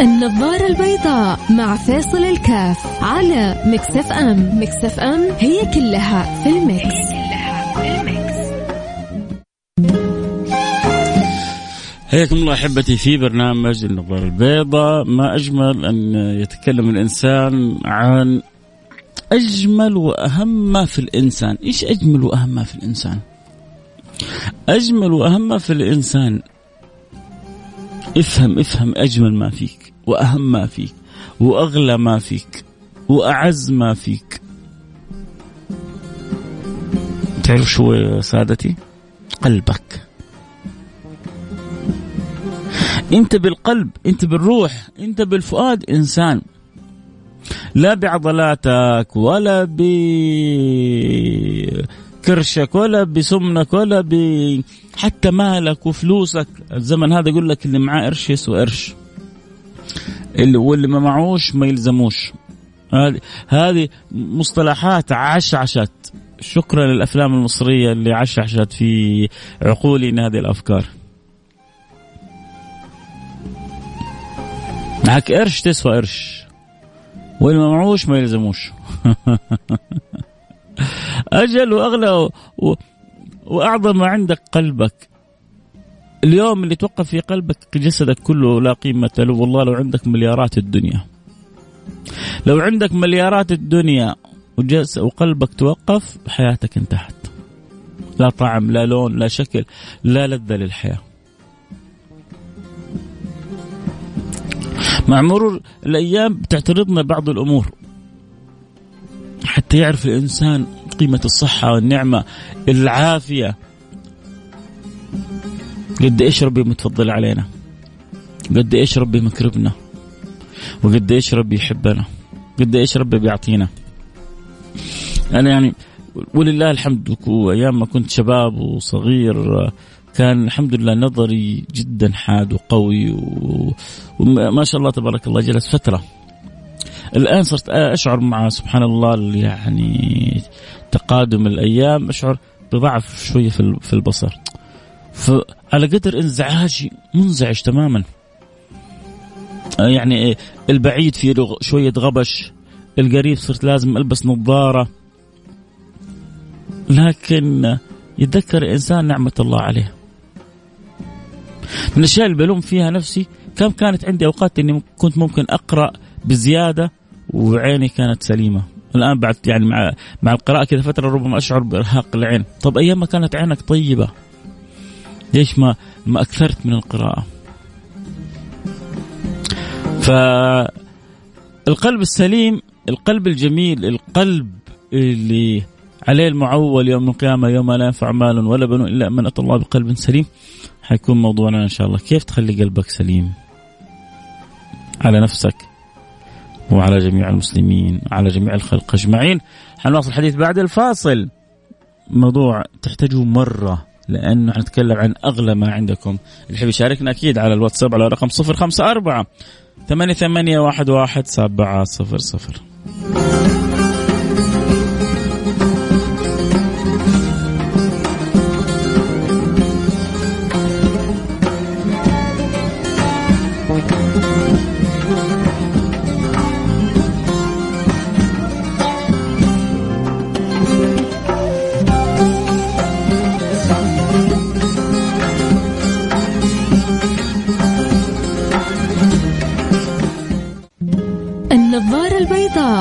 النظارة البيضاء مع فاصل الكاف على مكسف أم مكسف أم هي كلها في المكس. حياكم الله أحبتي في برنامج النظارة البيضاء ما أجمل أن يتكلم الإنسان عن أجمل وأهم ما في الإنسان، إيش أجمل وأهم ما في الإنسان؟ أجمل وأهم ما في الإنسان افهم افهم أجمل ما فيك وأهم ما فيك وأغلى ما فيك وأعز ما فيك. تعرف شو يا سادتي؟ قلبك. انت بالقلب انت بالروح انت بالفؤاد إنسان. لا بعضلاتك ولا بكرشك ولا بسمنك ولا ب حتى مالك وفلوسك. الزمن هذا يقول لك اللي معاه قرش يسوى قرش. اللي واللي ما معوش ما يلزموش. هذه هذه مصطلحات عشعشت. شكرا للأفلام المصرية اللي عشعشت في عقولنا هذه الأفكار. معك قرش تسوى قرش. واللي ما معوش ما يلزموش. أجل وأغلى و... و... وأعظم ما عندك قلبك. اليوم اللي توقف في قلبك جسدك كله لا قيمة له والله لو عندك مليارات الدنيا. لو عندك مليارات الدنيا وجس وقلبك توقف حياتك انتهت. لا طعم لا لون لا شكل لا لذة للحياة. مع مرور الأيام بتعترضنا بعض الأمور. يعرف الإنسان قيمة الصحة والنعمة العافية. قد إيش ربي متفضل علينا؟ قد إيش ربي مكرمنا؟ وقد إيش ربي يحبنا؟ قد إيش ربي بيعطينا؟ أنا يعني ولله الحمد. أيام ما كنت شباب وصغير كان الحمد لله نظري جدا حاد وقوي وما شاء الله تبارك الله جلس فترة. الآن صرت أشعر مع سبحان الله يعني تقادم الأيام أشعر بضعف شوية في البصر. فعلى قدر انزعاجي منزعج تماما. يعني البعيد فيه شوية غبش القريب صرت لازم ألبس نظارة. لكن يتذكر الانسان نعمة الله عليه. من الأشياء اللي بلوم فيها نفسي كم كانت عندي أوقات إني كنت ممكن أقرأ بزيادة وعيني كانت سليمة. الآن بعد يعني مع مع القراءة كذا فترة ربما أشعر بإرهاق العين. طب أيام ما كانت عينك طيبة. ليش ما ما أكثرت من القراءة؟ فالقلب السليم القلب الجميل القلب اللي عليه المعول يوم القيامة يوم لا ينفع مال ولا بنون إلا من أتى الله بقلب سليم. حيكون موضوعنا إن شاء الله. كيف تخلي قلبك سليم؟ على نفسك. وعلى جميع المسلمين على جميع الخلق أجمعين. حنواصل الحديث بعد الفاصل. موضوع تحتاجه مرة لأنه حنتكلم عن أغلى ما عندكم. اللي يحب يشاركنا أكيد على الواتساب على رقم صفر خمسة أربعة ثمانية ثمانية واحد واحد سبعة صفر صفر.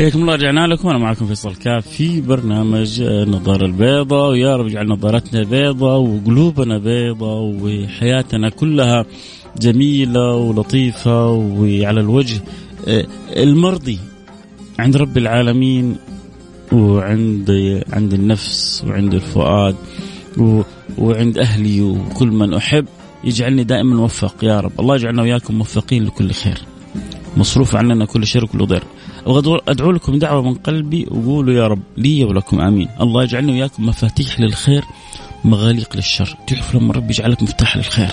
حياكم الله رجعنا لكم. أنا معكم فيصل كاف في برنامج النظاره البيضاء ويا رب يجعل نظارتنا بيضاء وقلوبنا بيضاء وحياتنا كلها جميلة ولطيفة وعلى الوجه آه، المرضي عند رب العالمين وعند عند النفس وعند الفؤاد وعند أهلي وكل من أحب. يجعلني دائما موفق يا رب. الله يجعلنا وياكم موفقين لكل خير. مصروف عننا كل شر وكل ضر أدعو لكم دعوة من قلبي وقولوا يا رب لي ولكم آمين. الله يجعلنا وياكم مفاتيح للخير مغاليق للشر. تعرف لما ربي يجعلك مفتاح للخير.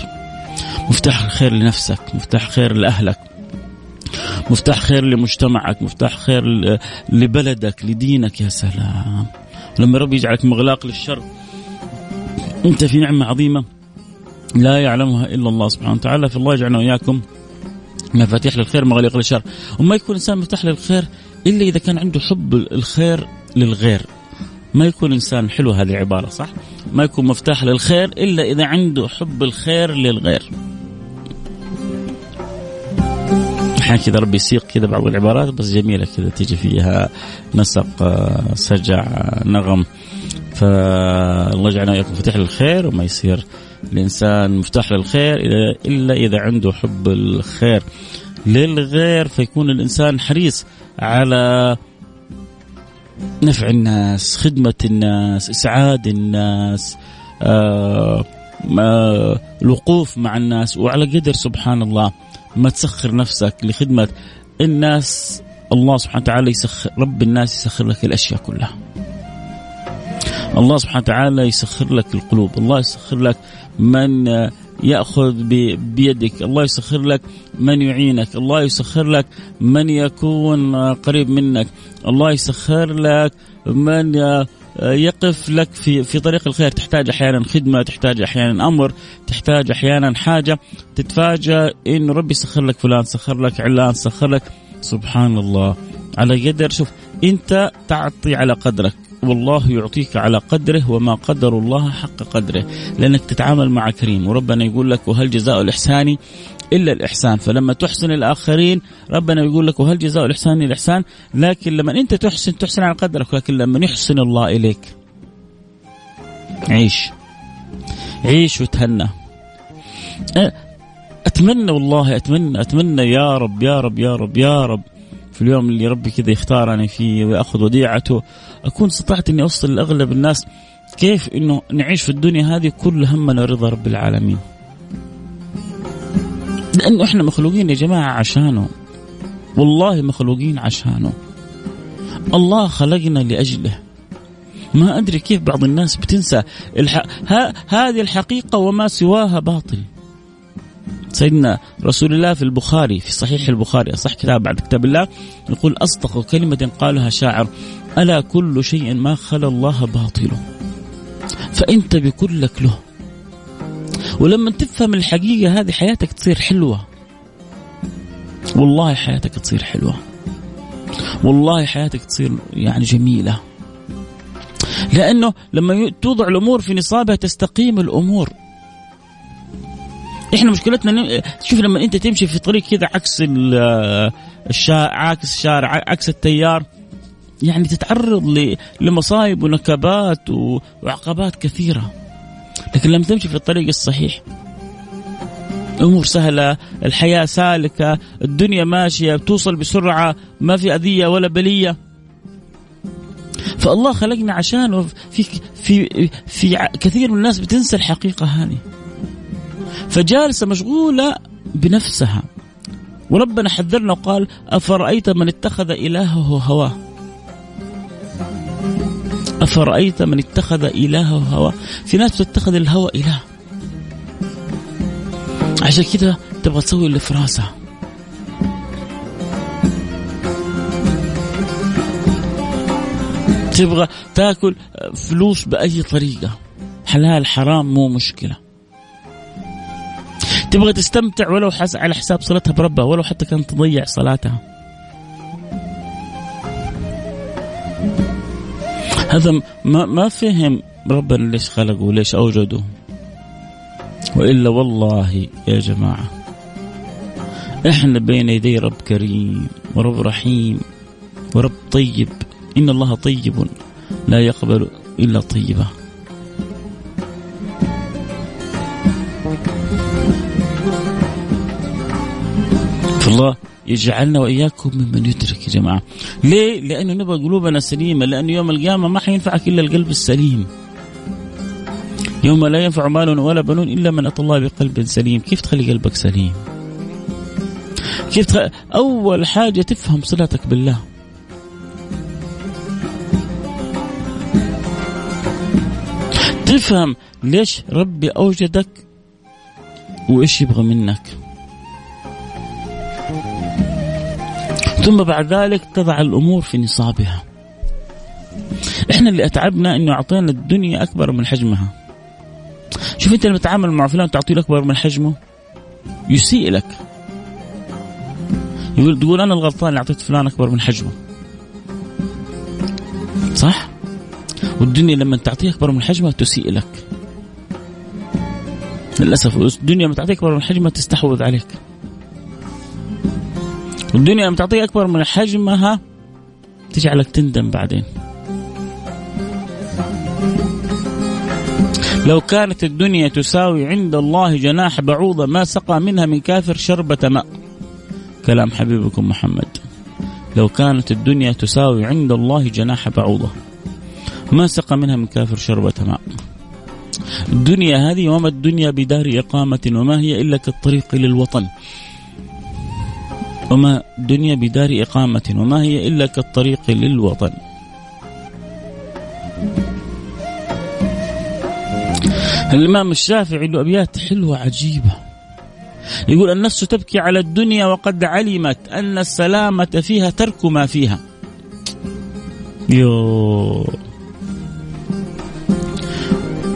مفتاح الخير لنفسك مفتاح خير لأهلك. مفتاح خير لمجتمعك مفتاح خير لبلدك لدينك يا سلام. لما ربي يجعلك مغلاق للشر أنت في نعمة عظيمة لا يعلمها إلا الله سبحانه وتعالى. فالله يجعلنا وإياكم مفاتيح للخير مغاليق للشر وما يكون إنسان مفتاح للخير إلا إذا كان عنده حب الخير للغير ما يكون إنسان حلو هذه العبارة صح؟ ما يكون مفتاح للخير إلا إذا عنده حب الخير للغير. أحيانا كذا ربي يسيق كذا بعض العبارات بس جميلة كذا تيجي فيها نسق آه، سجع نغم فالله يجعلنا وياكم مفتاح للخير وما يصير الإنسان مفتاح للخير الا إذا عنده حب الخير. للغير فيكون الإنسان حريص على نفع الناس خدمة الناس إسعاد الناس آه الوقوف مع الناس. وعلى قدر سبحان الله ما تسخر نفسك لخدمة الناس الله سبحانه وتعالى يسخر رب الناس يسخر لك الأشياء كلها. الله سبحانه وتعالى يسخر لك القلوب الله يسخر لك من يأخذ بيدك، الله يسخر لك من يعينك، الله يسخر لك من يكون قريب منك، الله يسخر لك من يقف لك في في طريق الخير. تحتاج أحيانا خدمة تحتاج أحيانا أمر تحتاج أحيانا حاجة. تتفاجأ انه ربي سخر لك فلان سخر لك علان سخر لك. سبحان الله. على قدر شوف أنت تعطي على قدرك. والله يعطيك على قدره وما قدر الله حق قدره. لأنك تتعامل مع كريم. وربنا يقول لك وهل جزاء الإحسان إلا الإحسان. فلما تحسن الآخرين ربنا يقول لك وهل جزاء الإحسان إلا الإحسان. لكن لما أنت تحسن تحسن على قدرك. لكن لما يحسن الله إليك عيش. عيش وتهنى. أتمنى والله أتمنى أتمنى يا رب يا رب يا رب يا رب. في اليوم اللي ربي كذا يختارني فيه ويأخذ وديعته أكون استطعت إني أوصل لأغلب الناس كيف إنه نعيش في الدنيا هذه كل همنا رضا رب العالمين. لأنه إحنا مخلوقين يا جماعة عشانه. والله مخلوقين عشانه. الله خلقنا لأجله. ما أدري كيف بعض الناس بتنسى الح... ها... هذه الحقيقة وما سواها باطل. سيدنا رسول الله في البخاري في صحيح البخاري أصح كتاب بعد كتاب الله يقول أصدق كلمة قالها شاعر ألا كل شيء ما خلا الله باطل فأنت بكل لك له. ولما تفهم الحقيقة هذه حياتك تصير حلوة. والله حياتك تصير حلوة. والله حياتك تصير يعني جميلة. لأنه لما توضع الأمور في نصابها تستقيم الأمور. إحنا مشكلتنا شوف لما أنت تمشي في طريق كذا عكس الشارع عكس الشارع عكس التيار يعني تتعرض لمصايب ونكبات وعقبات كثيرة. لكن لما تمشي في الطريق الصحيح امور سهلة الحياة سالكة الدنيا ماشية بتوصل بسرعة ما في أذية ولا بلية. فالله خلقنا عشانه في في في كثير من الناس بتنسى الحقيقة هذه. فجالسة مشغولة بنفسها. وربنا حذرنا وقال أفرأيت من اتخذ إلهه هواه؟ أفرأيت من اتخذ إلهه هواه؟ في ناس تتخذ الهوى إله. عشان كذا تبغى تسوي اللي في راسها. تبغى تاكل فلوس بأي طريقة. حلال حرام مو مشكلة. تبغى تستمتع ولو حس على حساب صلتها بربها ولو حتى كانت تضيع صلاتها. هذا ما ما فهم ربنا ليش خلقه وليش أوجده. وإلا والله يا جماعة إحنا بين يدي رب كريم ورب رحيم ورب طيب. إن الله طيب لا يقبل إلا طيبه. فالله يجعلنا وإياكم ممن يدرك يا جماعة. ليه؟ لأنه نبغى قلوبنا سليمة، لأنه يوم القيامة ما حينفعك إلا القلب السليم. يوم لا ينفع مال ولا بنون إلا من أتى الله بقلب سليم، كيف تخلي قلبك سليم؟ كيف تخ... أول حاجة تفهم صلتك بالله. تفهم ليش ربي أوجدك وإيش يبغى منك. ثم بعد ذلك تضع الأمور في نصابها. إحنا اللي أتعبنا إنه أعطينا الدنيا أكبر من حجمها. شوف أنت لما تتعامل مع فلان تعطيه أكبر من حجمه يسيء لك. يقول تقول أنا الغلطان اللي أعطيت فلان أكبر من حجمه. صح؟ والدنيا لما تعطيه أكبر من حجمها تسيء لك. للأسف الدنيا لما تعطيك أكبر من حجمها تستحوذ عليك. والدنيا لما تعطيك أكبر من حجمها تجعلك تندم بعدين. لو كانت الدنيا تساوي عند الله جناح بعوضة ما سقى منها من كافر شربة ماء. كلام حبيبكم محمد. لو كانت الدنيا تساوي عند الله جناح بعوضة ما سقى منها من كافر شربة ماء. الدنيا هذه وما الدنيا بدار إقامة وما هي إلا كالطريق للوطن. وما الدنيا بدار إقامة وما هي إلا كالطريق للوطن. الإمام الشافعي له أبيات حلوة عجيبة. يقول النفس تبكي على الدنيا وقد علمت أن السلامة فيها ترك ما فيها. يو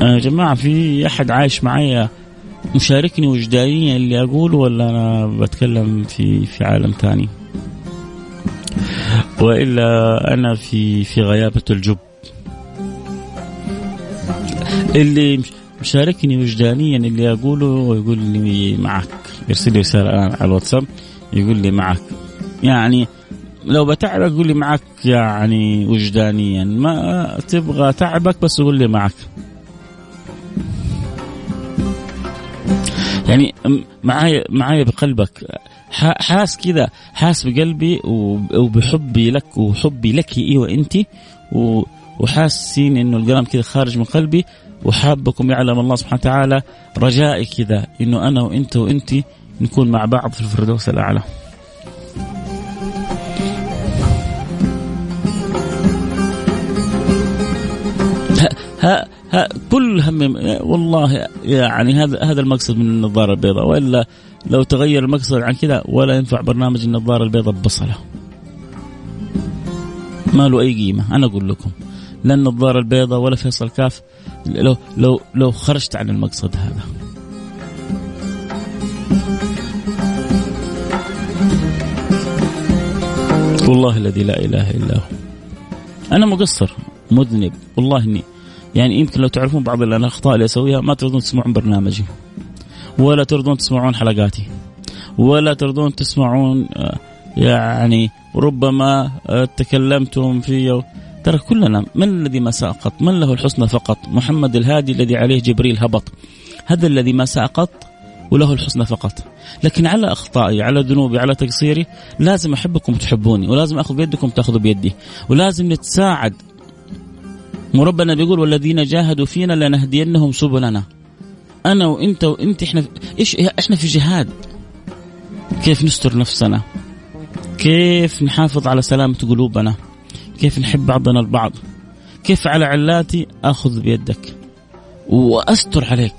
يا جماعة في أحد عايش معايا مشاركني وجدانيا اللي أقوله ولا أنا بتكلم في في عالم ثاني وإلا أنا في في غيابة الجب. اللي مشاركني وجدانيا اللي أقوله ويقول لي معك. يرسل لي رسالة الان على الواتساب يقول لي معك. يعني لو بتعبك قول لي معك يعني وجدانيا ما تبغى تعبك بس قول لي معك. يعني معايا معايا بقلبك. حاس كذا. حاس بقلبي وبحبي لك وحبي لك أيوه انت وحاسين إنه الكلام كذا خارج من قلبي. وحابكم يعلم الله سبحانه وتعالى رجائي كذا إنه أنا وإنت وانت نكون مع بعض في الفردوس الأعلى. ها كل هم والله يعني هذا هذا المقصد من النظارة البيضاء. وإلا لو تغير المقصد عن كذا ولا ينفع برنامج النظارة البيضاء ببصلة. ما له أي قيمة أنا أقول لكم. لا النظارة البيضاء ولا فيصل كاف. لو لو لو خرجت عن المقصد هذا. والله الذي لا إله إلا هو. أنا مقصر مذنب. والله إني يعني يمكن لو تعرفون بعض الأخطاء اللي أسويها ما ترضون تسمعون برنامجي. ولا ترضون تسمعون حلقاتي. ولا ترضون تسمعون آه، يعني ربما آه، تكلمتم في ترى كلنا من الذي ما سقط من له الحسنى فقط؟ محمد الهادي الذي عليه جبريل هبط. هذا الذي ما سقط وله الحسنى فقط. لكن على أخطائي على ذنوبي على تقصيري لازم أحبكم وتحبوني ولازم أخذ بيدكم تأخذوا بيدي ولازم نتساعد وربنا بيقول والذين جاهدوا فينا لنهدينهم سبلنا. أنا وأنت وأنت إحنا إيش إحنا في جهاد. كيف نستر نفسنا؟ كيف نحافظ على سلامة قلوبنا؟ كيف نحب بعضنا البعض؟ كيف على علاتي آخذ بيدك؟ وأستر عليك.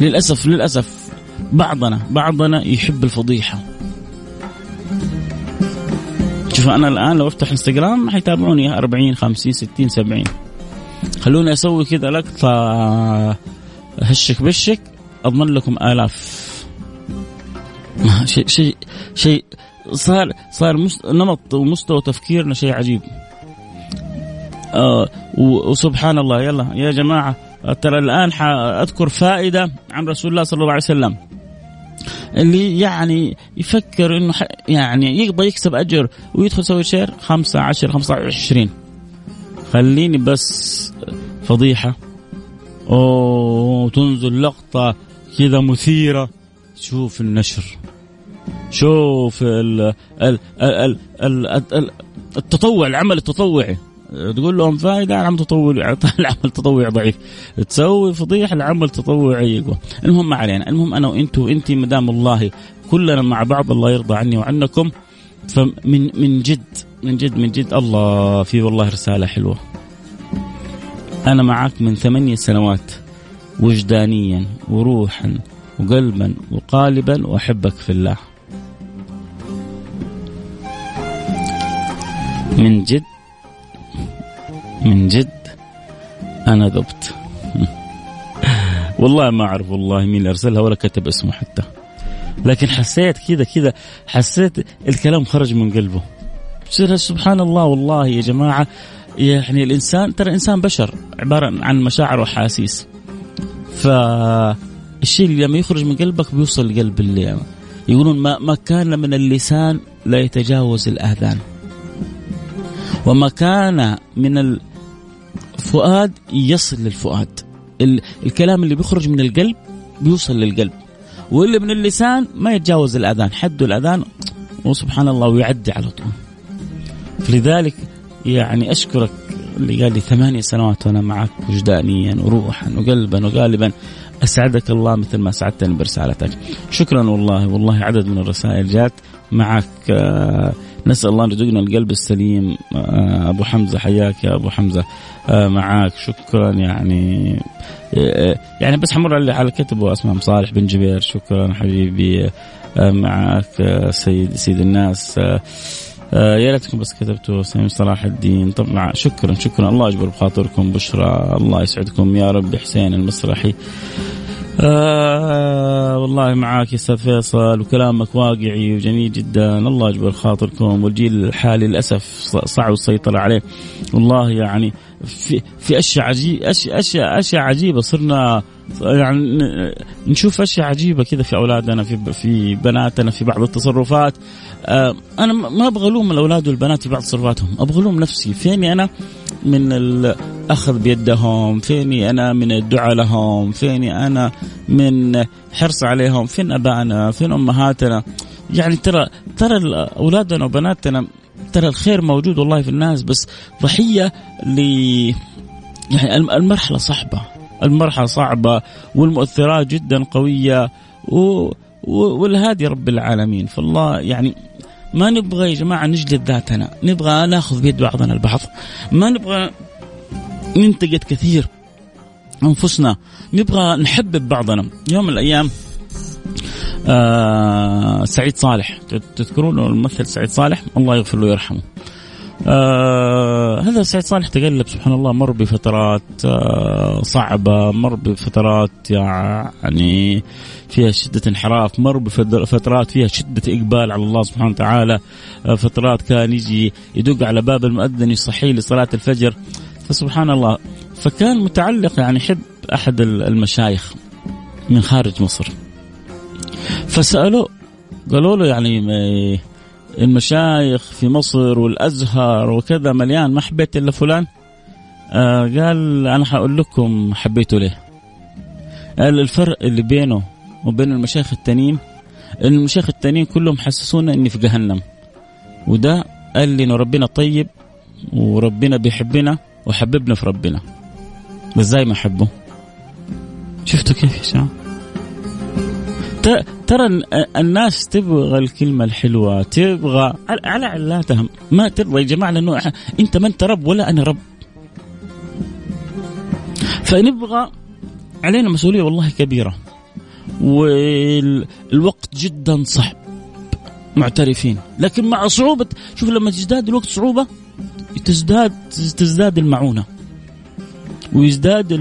للاسف للأسف بعضنا بعضنا يحب الفضيحة. شوف أنا الآن لو أفتح إنستغرام حيتابعوني 40 50 60 70 خلوني أسوي كذا لقطه هشك بشك أضمن لكم آلاف. شيء شيء شيء صار صار نمط ومستوى تفكيرنا شيء عجيب. آه وسبحان الله. يلا يا جماعة ترى الآن أذكر فائدة عن رسول الله صلى الله عليه وسلم. اللي يعني يفكر إنه يعني يقدر يكسب أجر ويدخل يسوي شير خمسة عشر خمسة عشرين خليني بس فضيحة. أوه تنزل لقطة كذا مثيرة. شوف النشر. شوف ال ال ال ال التطوع العمل التطوعي. تقول لهم فائدة العمل التطوعي العمل التطوعي ضعيف. تسوي فضيحة العمل التطوعي يقوى. المهم ما علينا. المهم أنا وأنت وأنت مدام الله كلنا مع بعض الله يرضى عني وعنكم. فمن من جد من جد من جد الله في والله رسالة حلوة. أنا معك من ثمانية سنوات وجدانيا وروحا وقلبا وقالبا وأحبك في الله. من جد من جد أنا ذبت. والله ما أعرف والله مين اللي أرسلها ولا كتب اسمه حتى. لكن حسيت كذا كذا حسيت الكلام خرج من قلبه. سبحان الله والله يا جماعة يعني الإنسان ترى الإنسان بشر عبارة عن مشاعر وحاسيس. فالشيء اللي لما يخرج من قلبك بيوصل لقلب اللي يقولون ما, ما كان من اللسان لا يتجاوز الآذان. وما كان من الفؤاد يصل للفؤاد. الكلام اللي بيخرج من القلب بيوصل للقلب. واللي من اللسان ما يتجاوز الأذان. حده الأذان وسبحان الله ويعدي على طول. فلذلك يعني أشكرك اللي قال لي ثمانية سنوات وأنا معك وجدانيا وروحا وقلبا وغالبا. أسعدك الله مثل ما أسعدتني برسالتك. شكرا والله والله عدد من الرسائل جات. معك آه، نسأل الله أن يرزقنا القلب السليم. آه، أبو حمزة حياك يا أبو حمزة. آه، معك شكرا يعني. يعني بس حمر على كتبه اسماء صالح بن جبير شكرا حبيبي. معك سيد سيد الناس. يا ريتكم بس كتبتوا سامي صلاح الدين. طبعا شكرا شكرا. الله يجبر بخاطركم بشرى. الله يسعدكم. يا رب حسين المسرحي. آه والله معاك يا أستاذ فيصل وكلامك واقعي وجميل جدا. الله يجبر خاطركم والجيل الحالي للأسف صعب السيطرة عليه. والله يعني في في أشياء عجيب أشياء أشياء عجيبة. صرنا يعني نشوف أشياء عجيبة كذا في أولادنا في في بناتنا في بعض التصرفات. آه أنا ما أبغى ألوم الأولاد والبنات في بعض تصرفاتهم أبغى ألوم نفسي. فيني أنا من الأخذ بيدهم؟ فيني أنا من الدعاء لهم؟ فيني أنا من حرص عليهم؟ فين ابائنا فين أمهاتنا؟ يعني ترى ترى أولادنا وبناتنا ترى الخير موجود والله في الناس بس ضحية ل يعني المرحلة صعبة. المرحلة صعبة والمؤثرات جدا قوية و... والهادي رب العالمين. فالله يعني ما نبغى يا جماعة نجلد ذاتنا. نبغى ناخذ بيد بعضنا البعض. ما نبغى ننتقد كثير أنفسنا. نبغى نحبب بعضنا. يوم من الأيام آه سعيد صالح. تذكرون الممثل سعيد صالح؟ الله يغفر له ويرحمه. آه هذا سعيد صالح تقلب سبحان الله مر بفترات آه صعبة مر بفترات يعني فيها شدة انحراف مر بفترات فيها شدة إقبال على الله سبحانه وتعالى آه فترات كان يجي يدق على باب المؤذن يصحيه لصلاة الفجر. فسبحان الله فكان متعلق يعني يحب أحد المشايخ من خارج مصر. فسألوه قالوا له يعني المشايخ في مصر والأزهر وكذا مليان ما حبيت إلا فلان. آه قال أنا حقول لكم حبيته ليه؟ قال الفرق اللي بينه وبين المشايخ التانيين إن المشايخ التانيين كلهم حسسونا إني في جهنم. وده قال لي إنه ربنا طيب وربنا بيحبنا وحببنا في ربنا. إزاي ما أحبه؟ شفتوا كيف يا شباب ترى الناس تبغى الكلمة الحلوة تبغى على علاتها ما ترضى يا جماعة لأنه أنت ما أنت رب ولا أنا رب. فنبغى علينا مسؤولية والله كبيرة. والوقت جدا صعب. معترفين. لكن مع صعوبة شوف لما تزداد الوقت صعوبة تزداد تزداد المعونة. ويزداد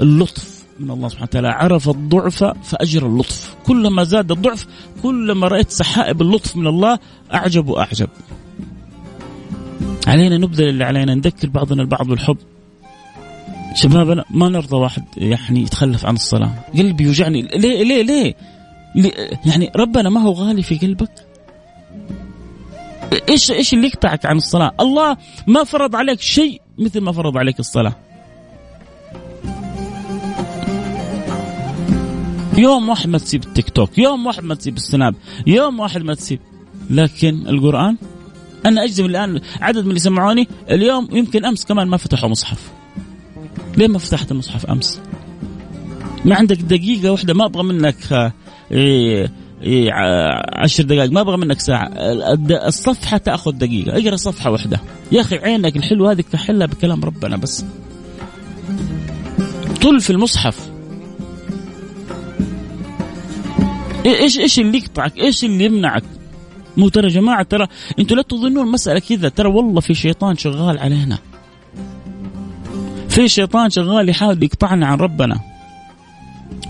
اللطف. من الله سبحانه وتعالى. عرف الضعف فأجر اللطف. كلما زاد الضعف كلما رأيت سحائب اللطف من الله أعجب وأعجب. علينا نبذل اللي علينا نذكر بعضنا البعض بالحب. شبابنا ما نرضى واحد يعني يتخلف عن الصلاة. قلبي يوجعني. ليه ليه ليه, ليه؟ يعني ربنا ما هو غالي في قلبك؟ إيش إيش اللي يقطعك عن الصلاة؟ الله ما فرض عليك شيء مثل ما فرض عليك الصلاة. يوم واحد ما تسيب التيك توك يوم واحد ما تسيب السناب يوم واحد ما تسيب. لكن القرآن أنا أجزم الآن عدد من اللي سمعوني اليوم يمكن أمس كمان ما فتحوا مصحف. ليه ما فتحت المصحف أمس؟ ما عندك دقيقة واحدة ما أبغى منك إيه إيه عشر دقائق ما أبغى منك ساعة. الصفحة تأخذ دقيقة اقرأ صفحة واحدة. يا أخي عينك الحلوة هذه كحلها بكلام ربنا بس. طل في المصحف. إيش إيش اللي يقطعك؟ إيش اللي يمنعك؟ مو ترى يا جماعة ترى أنتم لا تظنون المساله كذا ترى والله في شيطان شغال علينا. في شيطان شغال يحاول يقطعنا عن ربنا.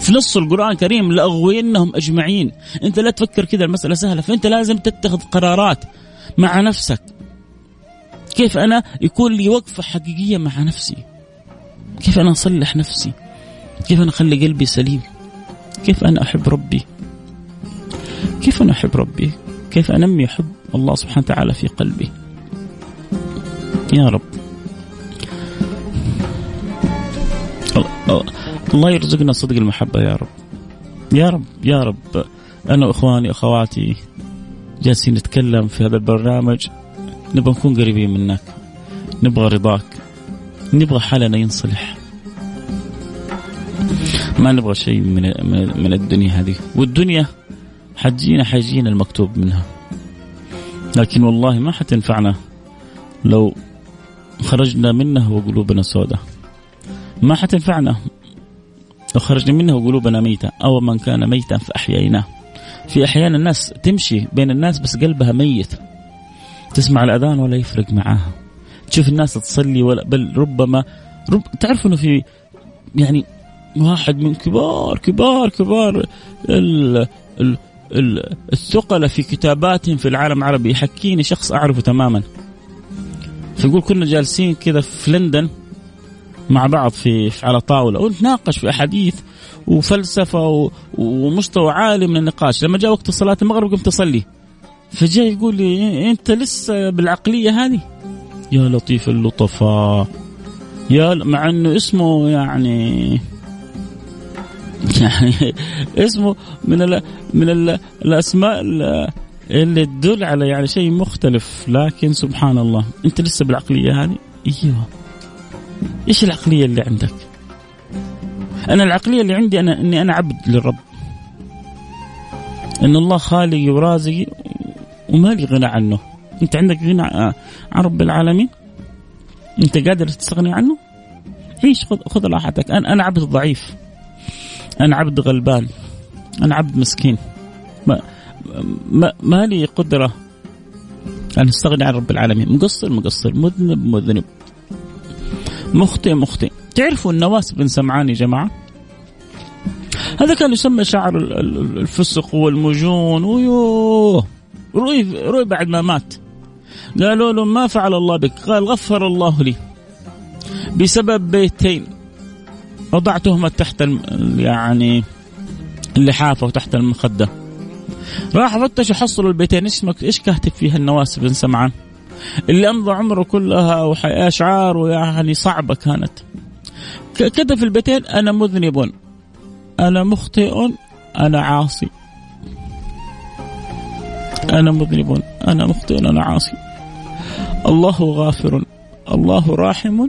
في نص القرآن الكريم لأغوينهم أجمعين أنت لا تفكر كذا المسألة سهلة فأنت لازم تتخذ قرارات مع نفسك كيف أنا يكون لي وقفة حقيقية مع نفسي كيف أنا أصلح نفسي كيف أنا أخلي قلبي سليم كيف أنا أحب ربي كيف أنا أحب ربي؟ كيف أنمي حب الله سبحانه وتعالى في قلبي يا رب. الله يرزقنا صدق المحبة يا رب. يا رب يا رب. أنا وإخواني أخواتي جالسين نتكلم في هذا البرنامج. نبغى نكون قريبين منك. نبغى رضاك. نبغى حالنا ينصلح. ما نبغى شيء من من الدنيا هذه. والدنيا حجينا حجينا المكتوب منها. لكن والله ما حتنفعنا لو خرجنا منها وقلوبنا سوداء ما حتنفعنا لو خرجنا منه قلوبنا ميتة أو من كان ميتا فأحييناه. في أحيان الناس تمشي بين الناس بس قلبها ميت. تسمع الأذان ولا يفرق معاها. تشوف الناس تصلي ولا بل ربما رب تعرف أنه في يعني واحد من كبار كبار كبار ال ال الثقلة في كتاباتهم في العالم العربي. يحكيني شخص أعرفه تماما. فيقول كنا جالسين كذا في لندن مع بعض في على طاولة. ونتناقش في أحاديث وفلسفة ومستوى عالي من النقاش. لما جاء وقت صلاة المغرب قمت أصلي. فجاء يقول لي أنت لسه بالعقلية هذه؟ يا لطيف اللطفاء. يا مع إنه اسمه يعني يعني اسمه من ال من ال الأسماء اللي تدل على يعني شيء مختلف لكن سبحان الله أنت لسه بالعقلية هذه أيوه إيش العقلية اللي عندك؟ أنا العقلية اللي عندي أنا إني أنا عبد للرب. إن الله خالقي ورازقي وما لي غنى عنه. أنت عندك غنى عن رب العالمين؟ أنت قادر تستغني عنه؟ عيش خذ خذ راحتك، أنا أنا عبد ضعيف. أنا عبد غلبان. أنا عبد مسكين. ما ما, ما لي قدرة أن أستغني عن رب العالمين، مقصر مقصر، مذنب مذنب. مخطئ مخطئ. تعرفوا النواس بن سمعان يا جماعة؟ هذا كان يسمى شعر الفسق والمجون. ويوه. روي روي بعد ما مات. قالوا له ما فعل الله بك. قال غفر الله لي بسبب بيتين. وضعتهما تحت يعني اللحافة وتحت المخدة. راح فتش وحصلوا البيتين. إيش إيش كاتب فيها النواس بن سمعان؟ اللي أمضى عمره كلها واشعار ويعني صعبة كانت. كتب في البيتين أنا مذنب أنا مخطئ أنا عاصي. أنا مذنب أنا مخطئ أنا عاصي. الله غافر الله راحم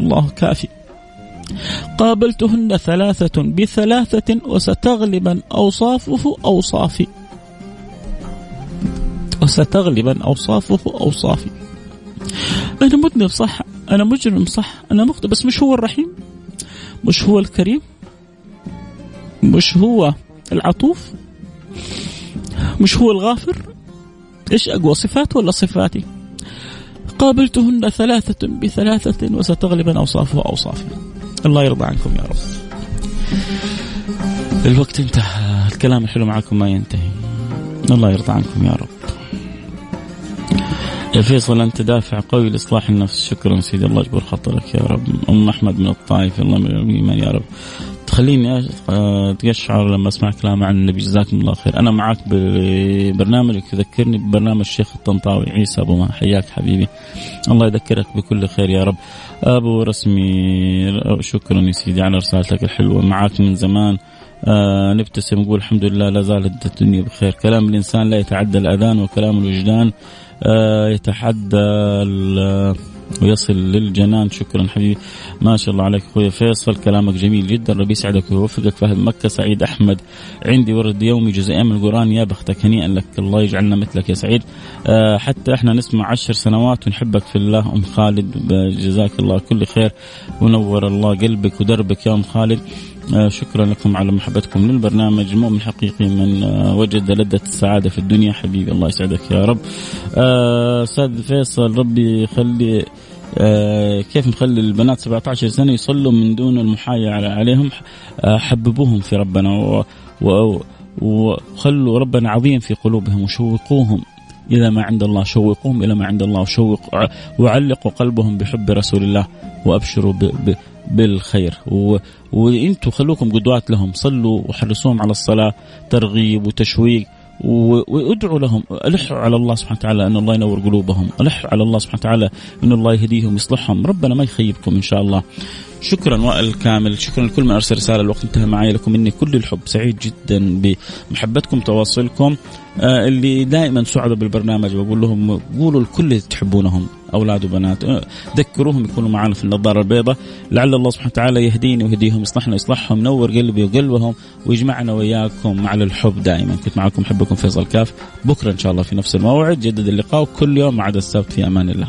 الله كافي. قابلتهن ثلاثة بثلاثة وستغلبا أوصافه أوصافي. وستغلبا أوصافه أوصافي. أنا مذنب صح؟ أنا مجرم صح؟ أنا مخطئ بس مش هو الرحيم؟ مش هو الكريم؟ مش هو العطوف؟ مش هو الغافر؟ إيش أقوى صفات ولا صفاتي؟ قابلتهن ثلاثة بثلاثة وستغلبا أوصافه أوصافي. الله يرضى عنكم يا رب. الوقت انتهى. الكلام الحلو معكم ما ينتهي. الله يرضى عنكم يا رب. يا فيصل أنت دافع قوي لإصلاح النفس. شكرا سيدي. الله يجبر خاطرك يا رب. أم أحمد من الطائف. الله من يا رب. تخليني أتقشعر لما أسمع كلام عن النبي. جزاكم الله خير. أنا معك ببرنامجك يذكرني ببرنامج الشيخ الطنطاوي عيسى أبو ما حياك حبيبي. الله يذكرك بكل خير يا رب. أبو رسمي شكرا يا سيدي على رسالتك الحلوة. معك من زمان. آه نبتسم نقول الحمد لله لا زالت الدنيا بخير. كلام الإنسان لا يتعدى الأذان وكلام الوجدان آه يتحدى ويصل للجنان. شكرا حبيبي. ما شاء الله عليك أخوي فيصل. كلامك جميل جدا. ربي يسعدك ويوفقك. فهد مكة سعيد أحمد. عندي ورد يومي جزئين من القرآن. يا بختك هنيئا لك. الله يجعلنا مثلك يا سعيد. أه حتى إحنا نسمع عشر سنوات ونحبك في الله. أم خالد جزاك الله كل خير. ونور الله قلبك ودربك يا أم خالد. شكرا لكم على محبتكم للبرنامج. مؤمن حقيقي من آه وجد لذة السعادة في الدنيا. حبيبي الله يسعدك يا رب. آه، أستاذ فيصل ربي يخلي آه كيف نخلي البنات 17 سنة يصلوا من دون المحايا عليهم؟ آه حببوهم في ربنا وخلوا ربنا عظيم في قلوبهم وشوقوهم إلى ما عند الله شوقوهم إلى ما عند الله وشوق وعلقوا قلبهم بحب رسول الله وأبشروا ب ب بالخير. و... وأنتم خلوكم قدوات لهم. صلوا وحرصوهم على الصلاة ترغيب وتشويق وادعوا لهم. ألحوا على الله سبحانه وتعالى أن الله ينور قلوبهم. ألحوا على الله سبحانه وتعالى أن الله يهديهم ويصلحهم. ربنا ما يخيبكم إن شاء الله. شكرا وائل كامل شكرا لكل من أرسل رسالة الوقت انتهى معي لكم مني كل الحب سعيد جدا بمحبتكم تواصلكم. آه اللي دائما سعدوا بالبرنامج بقول لهم قولوا الكل اللي تحبونهم أولاد وبنات. آه ذكروهم يكونوا معنا في النظارة البيضاء. لعل الله سبحانه وتعالى يهديني ويهديهم يصلحنا يصلحهم نور قلبي وقلبهم ويجمعنا وياكم على الحب دائما. كنت معكم حبكم فيصل كاف. بكرة إن شاء الله في نفس الموعد جدد اللقاء كل يوم عدا السبت في أمان الله.